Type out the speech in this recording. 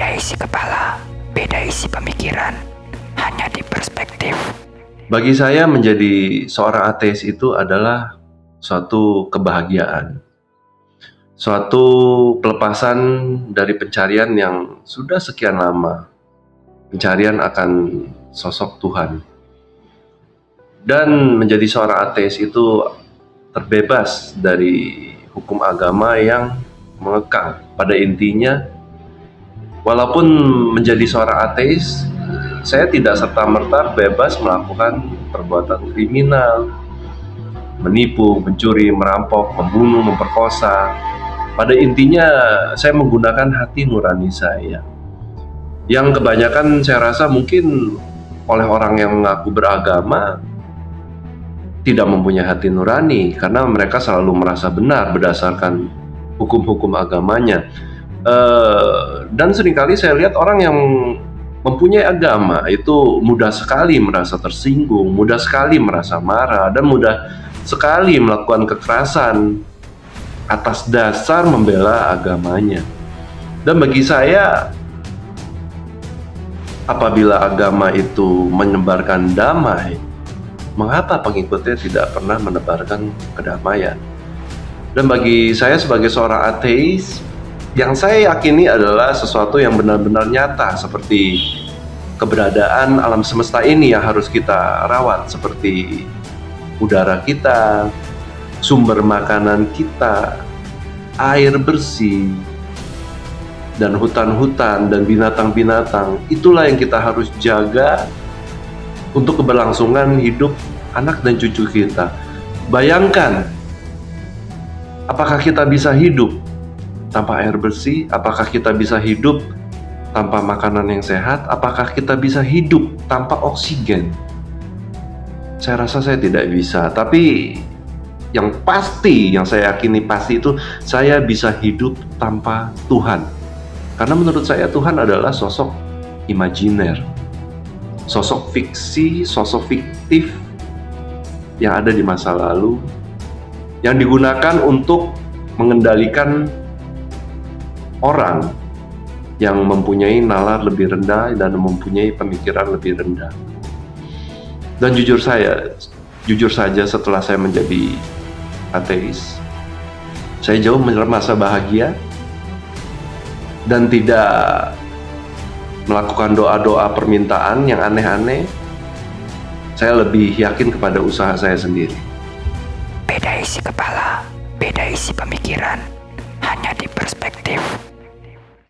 Beda isi kepala, beda isi pemikiran, hanya di perspektif. Bagi saya menjadi seorang ateis itu adalah suatu kebahagiaan. Suatu pelepasan dari pencarian yang sudah sekian lama. Pencarian akan sosok Tuhan. Dan menjadi seorang ateis itu terbebas dari hukum agama yang mengekang. Pada intinya, walaupun menjadi seorang ateis, saya tidak serta-merta bebas melakukan perbuatan kriminal, menipu, mencuri, merampok, membunuh, memperkosa. Pada intinya, saya menggunakan hati nurani saya. Yang kebanyakan saya rasa mungkin oleh orang yang mengaku beragama tidak mempunyai hati nurani karena mereka selalu merasa benar berdasarkan hukum-hukum agamanya. Uh, dan sering kali saya lihat orang yang mempunyai agama itu mudah sekali merasa tersinggung, mudah sekali merasa marah, dan mudah sekali melakukan kekerasan atas dasar membela agamanya. Dan bagi saya, apabila agama itu menyebarkan damai, mengapa pengikutnya tidak pernah menebarkan kedamaian? Dan bagi saya sebagai seorang ateis, yang saya yakini adalah sesuatu yang benar-benar nyata seperti keberadaan alam semesta ini yang harus kita rawat seperti udara kita, sumber makanan kita, air bersih, dan hutan-hutan dan binatang-binatang. Itulah yang kita harus jaga untuk keberlangsungan hidup anak dan cucu kita. Bayangkan, apakah kita bisa hidup tanpa air bersih? Apakah kita bisa hidup tanpa makanan yang sehat? Apakah kita bisa hidup tanpa oksigen? Saya rasa saya tidak bisa, tapi yang pasti, yang saya yakini pasti itu saya bisa hidup tanpa Tuhan. Karena menurut saya Tuhan adalah sosok imajiner, sosok fiksi, sosok fiktif yang ada di masa lalu, yang digunakan untuk mengendalikan orang yang mempunyai nalar lebih rendah dan mempunyai pemikiran lebih rendah. Dan jujur saya, jujur saja setelah saya menjadi ateis, saya jauh merasa bahagia dan tidak melakukan doa-doa permintaan yang aneh-aneh. Saya lebih yakin kepada usaha saya sendiri. Beda isi kepala, beda isi pemikiran,